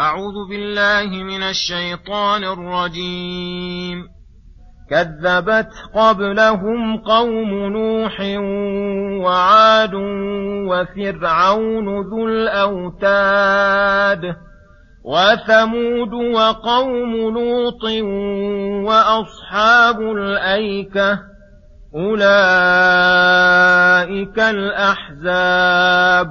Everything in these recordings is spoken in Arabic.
أعوذ بالله من الشيطان الرجيم. كذبت قبلهم قوم نوح وعاد وفرعون ذو الأوتاد وثمود وقوم لوط وأصحاب الأيكة أولئك الأحزاب.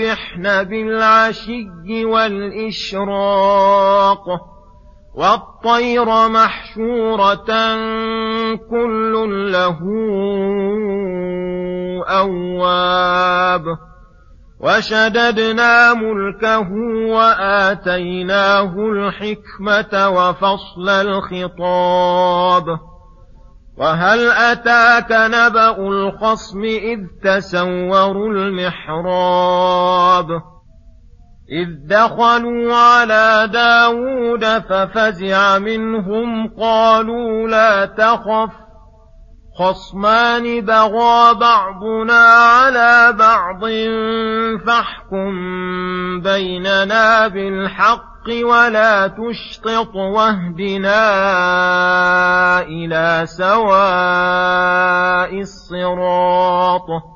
يسبحن بالعشي والإشراق والطير محشورة كل له أواب وشددنا ملكه وآتيناه الحكمة وفصل الخطاب. وهل أتاك نبأ الخصم إذ تسوروا المحراب إذ دخلوا على داود ففزع منهم قالوا لا تخف خصمان بغى بعضنا على بعض فاحكم بيننا بالحق ولا تشطط واهدنا إلى سواء الصراط.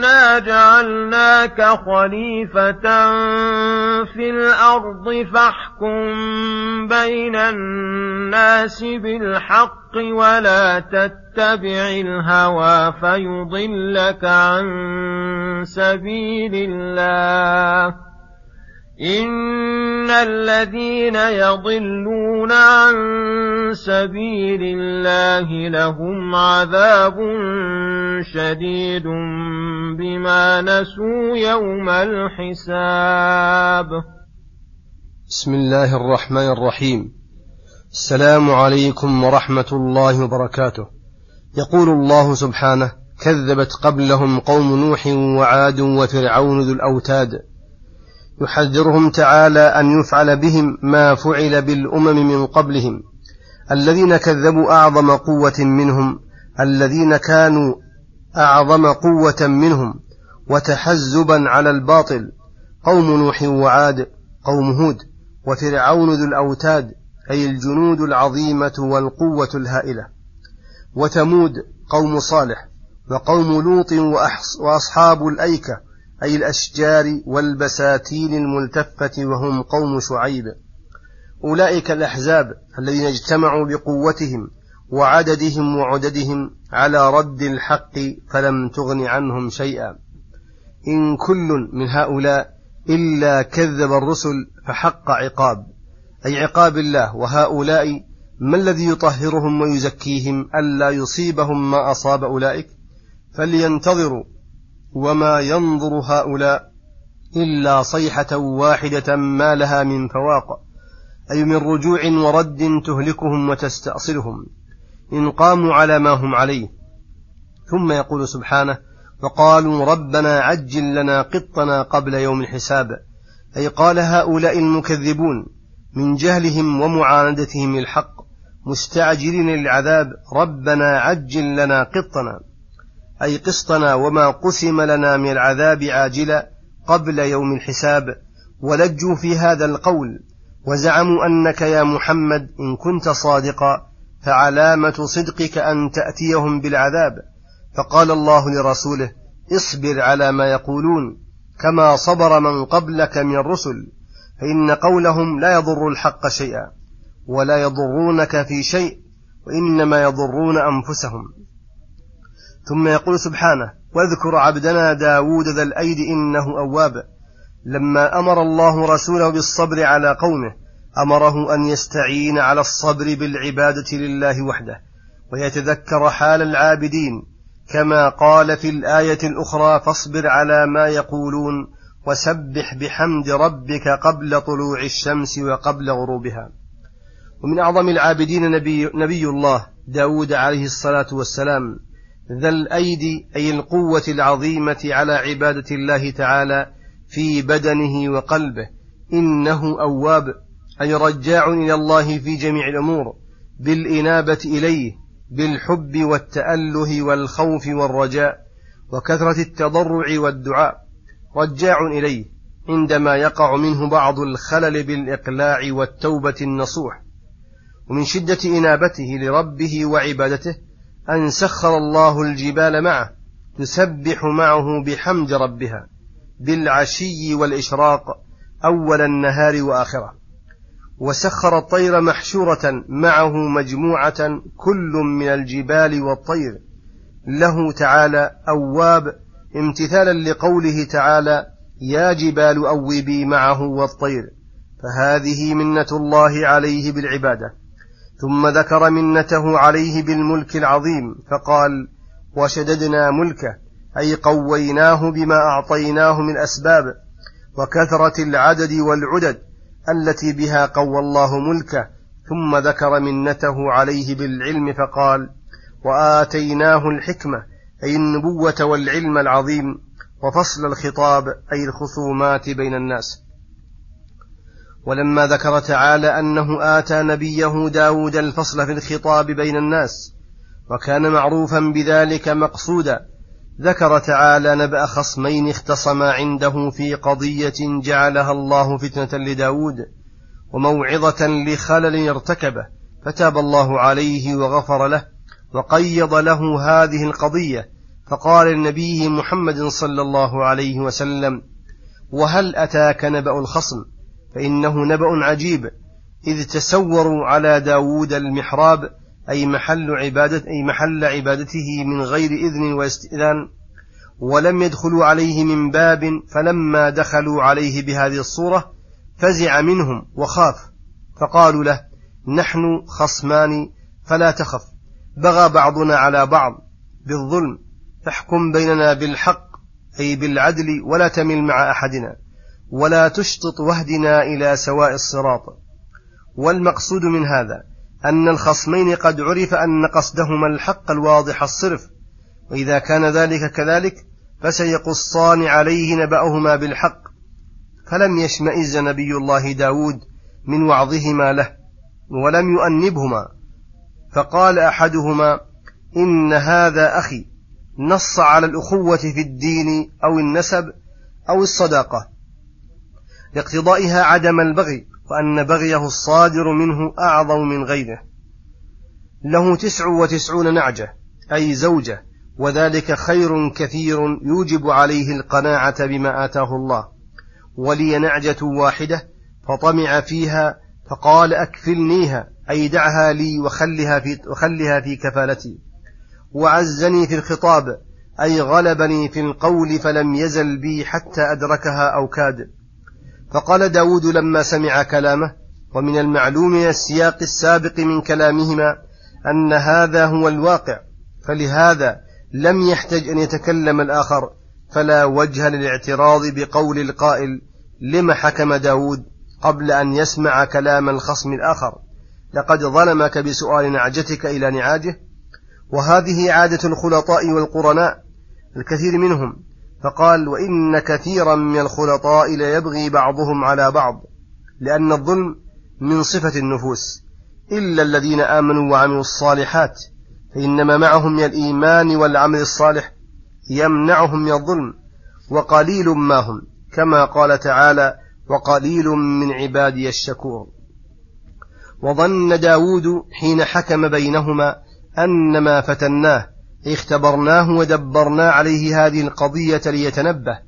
إنا جعلناك خليفة في الأرض فاحكم بين الناس بالحق ولا تتبع الهوى فيضلك عن سبيل الله. إن الذين يضلون عن سبيل الله لهم عذاب شديد بما نسوا يوم الحساب. بسم الله الرحمن الرحيم. السلام عليكم ورحمة الله وبركاته. يقول الله سبحانه كذبت قبلهم قوم نوح وعاد وفرعون ذو الأوتاد. يحذرهم تعالى أن يفعل بهم ما فعل بالأمم من قبلهم. الذين كذبوا أعظم قوة منهم الذين كانوا أعظم قوة منهم وتحزبا على الباطل قوم نوح وعاد قوم هود وفرعون ذو الأوتاد أي الجنود العظيمة والقوة الهائلة. وثمود قوم صالح وقوم لوط وأصحاب الأيكة أي الأشجار والبساتين الملتفة وهم قوم شعيب. أولئك الأحزاب الذين اجتمعوا بقوتهم وعددهم وعددهم على رد الحق فلم تغن عنهم شيئا. إن كل من هؤلاء إلا كذب الرسل فحق عقاب. أي عقاب الله وهؤلاء ما الذي يطهرهم ويزكيهم ألا يصيبهم ما أصاب أولئك؟ فلينتظروا. وما ينظر هؤلاء إلا صيحة واحدة ما لها من فواق. أي من رجوع ورد تهلكهم وتستأصلهم. إن قاموا على ما هم عليه. ثم يقول سبحانه وقالوا ربنا عجل لنا قطنا قبل يوم الحساب. أي قال هؤلاء المكذبون من جهلهم ومعاندتهم الحق مستعجلين للعذاب ربنا عجل لنا قطنا. أي قسطنا وما قسم لنا من العذاب عاجلا قبل يوم الحساب. ولجوا في هذا القول وزعموا أنك يا محمد إن كنت صادقا. فعلامة صدقك أن تأتيهم بالعذاب. فقال الله لرسوله اصبر على ما يقولون كما صبر من قبلك من الرسل فإن قولهم لا يضر الحق شيئا ولا يضرونك في شيء وإنما يضرون أنفسهم. ثم يقول سبحانه واذكر عبدنا داود ذا الأيد إنه أواب. لما أمر الله رسوله بالصبر على قومه أمره أن يستعين على الصبر بالعبادة لله وحده ويتذكر حال العابدين كما قال في الآية الأخرى فاصبر على ما يقولون وسبح بحمد ربك قبل طلوع الشمس وقبل غروبها. ومن أعظم العابدين نبي, نبي الله داود عليه الصلاة والسلام ذا الأيدي أي القوة العظيمة على عبادة الله تعالى في بدنه وقلبه إنه أواب. أي رجاع إلى الله في جميع الأمور بالإنابة إليه بالحب والتأله والخوف والرجاء وكثرة التضرع والدعاء رجاع إليه عندما يقع منه بعض الخلل بالإقلاع والتوبة النصوح. ومن شدة إنابته لربه وعبادته أن سخر الله الجبال معه تسبح معه بحمد ربها بالعشي والإشراق أول النهار وآخره. وسخر الطير محشورة معه مجموعة كل من الجبال والطير. له تعالى أواب امتثالا لقوله تعالى يا جبال أوبي معه والطير. فهذه منة الله عليه بالعبادة. ثم ذكر منته عليه بالملك العظيم فقال وشددنا ملكه أي قويناه بما أعطيناه من أسباب وكثرة العدد والعدد. التي بها قوى الله ملكه ثم ذكر منته عليه بالعلم فقال وآتيناه الحكمة أي النبوة والعلم العظيم وفصل الخطاب أي الخصومات بين الناس. ولما ذكر تعالى أنه آتى نبيه داود الفصل في الخطاب بين الناس وكان معروفا بذلك مقصودا ذكر تعالى نبأ خصمين اختصما عنده في قضية جعلها الله فتنة لداود وموعظة لخلل ارتكبه فتاب الله عليه وغفر له وقيض له هذه القضية فقال لنبيه محمد صلى الله عليه وسلم وهل أتاك نبأ الخصم؟ فإنه نبأ عجيب إذ تسوروا على داود المحراب أي محل عبادة أي محل عبادته من غير إذن واستئذان ولم يدخلوا عليه من باب فلما دخلوا عليه بهذه الصورة فزع منهم وخاف فقالوا له نحن خصمان فلا تخف بغى بعضنا على بعض بالظلم فاحكم بيننا بالحق أي بالعدل ولا تمل مع أحدنا ولا تشطط وهدنا إلى سواء الصراط والمقصود من هذا أن الخصمين قد عرف أن قصدهما الحق الواضح الصرف وإذا كان ذلك كذلك فسيقصان عليه نبأهما بالحق. فلم يشمئز نبي الله داود من وعظهما له ولم يؤنبهما. فقال أحدهما إن هذا أخي نص على الأخوة في الدين أو النسب أو الصداقة. لاقتضائها عدم البغي. وأن بغيه الصادر منه أعظم من غيره. له تسع وتسعون نعجة أي زوجة وذلك خير كثير يوجب عليه القناعة بما آتاه الله. ولي نعجة واحدة فطمع فيها فقال أكفلنيها أي دعها لي وخلها في, وخلها في كفالتي. وعزني في الخطاب أي غلبني في القول فلم يزل بي حتى أدركها أو كاد. فقال داود لما سمع كلامه ومن المعلوم من السياق السابق من كلامهما أن هذا هو الواقع فلهذا لم يحتج أن يتكلم الآخر فلا وجه للاعتراض بقول القائل لم حكم داود قبل أن يسمع كلام الخصم الآخر؟ لقد ظلمك بسؤال نعجتك إلى نعاجه؟ وهذه عادة الخلطاء والقرناء الكثير منهم فقال وإن كثيرا من الخلطاء ليبغي بعضهم على بعض لأن الظلم من صفة النفوس. إلا الذين آمنوا وعملوا الصالحات فإنما معهم من الإيمان والعمل الصالح يمنعهم من الظلم وقليل ما هم كما قال تعالى وقليل من عبادي الشكور. وظن داود حين حكم بينهما أنما فتناه اختبرناه ودبرنا عليه هذه القضية ليتنبه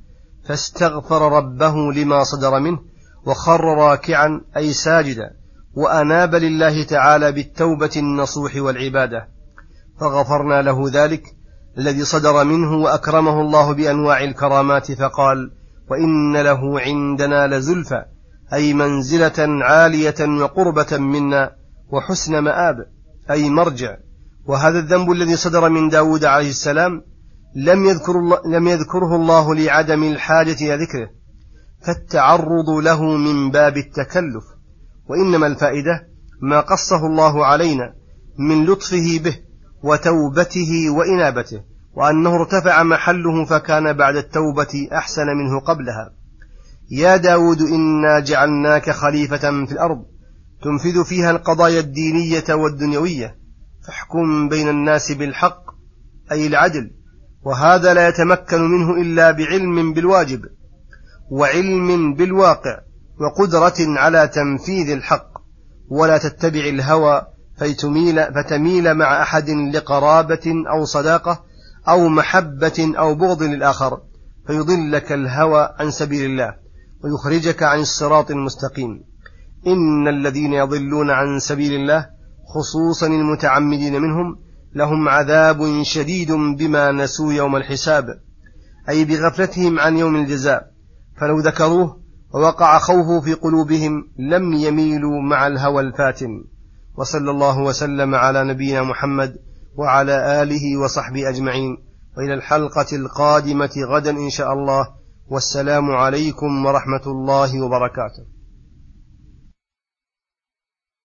فاستغفر ربه لما صدر منه وخر راكعا أي ساجدا وأناب لله تعالى بالتوبة النصوح والعبادة. فغفرنا له ذلك الذي صدر منه وأكرمه الله بأنواع الكرامات فقال وإن له عندنا لزلفى أي منزلة عالية وقربة منا وحسن مآب أي مرجع. وهذا الذنب الذي صدر من داود عليه السلام لم, يذكر الله لم يذكره الله لعدم الحاجة إلى ذكره فالتعرض له من باب التكلف وإنما الفائدة ما قصه الله علينا من لطفه به وتوبته وإنابته وأنه ارتفع محله فكان بعد التوبة أحسن منه قبلها. يا داود إنا جعلناك خليفة في الأرض تنفذ فيها القضايا الدينية والدنيوية فاحكم بين الناس بالحق أي العدل وهذا لا يتمكن منه إلا بعلم بالواجب وعلم بالواقع وقدرة على تنفيذ الحق ولا تتبع الهوى فتميل, فتميل مع أحد لقرابة أو صداقة أو محبة أو بغض للآخر فيضلك الهوى عن سبيل الله ويخرجك عن الصراط المستقيم. إن الذين يضلون عن سبيل الله خصوصا المتعمدين منهم لهم عذاب شديد بما نسوا يوم الحساب أي بغفلتهم عن يوم الجزاء. فلو ذكروه ووقع خوفه في قلوبهم لم يميلوا مع الهوى الفاتن. وصلى الله وسلم على نبينا محمد وعلى آله وصحبه أجمعين. وإلى الحلقة القادمة غدا إن شاء الله. والسلام عليكم ورحمة الله وبركاته.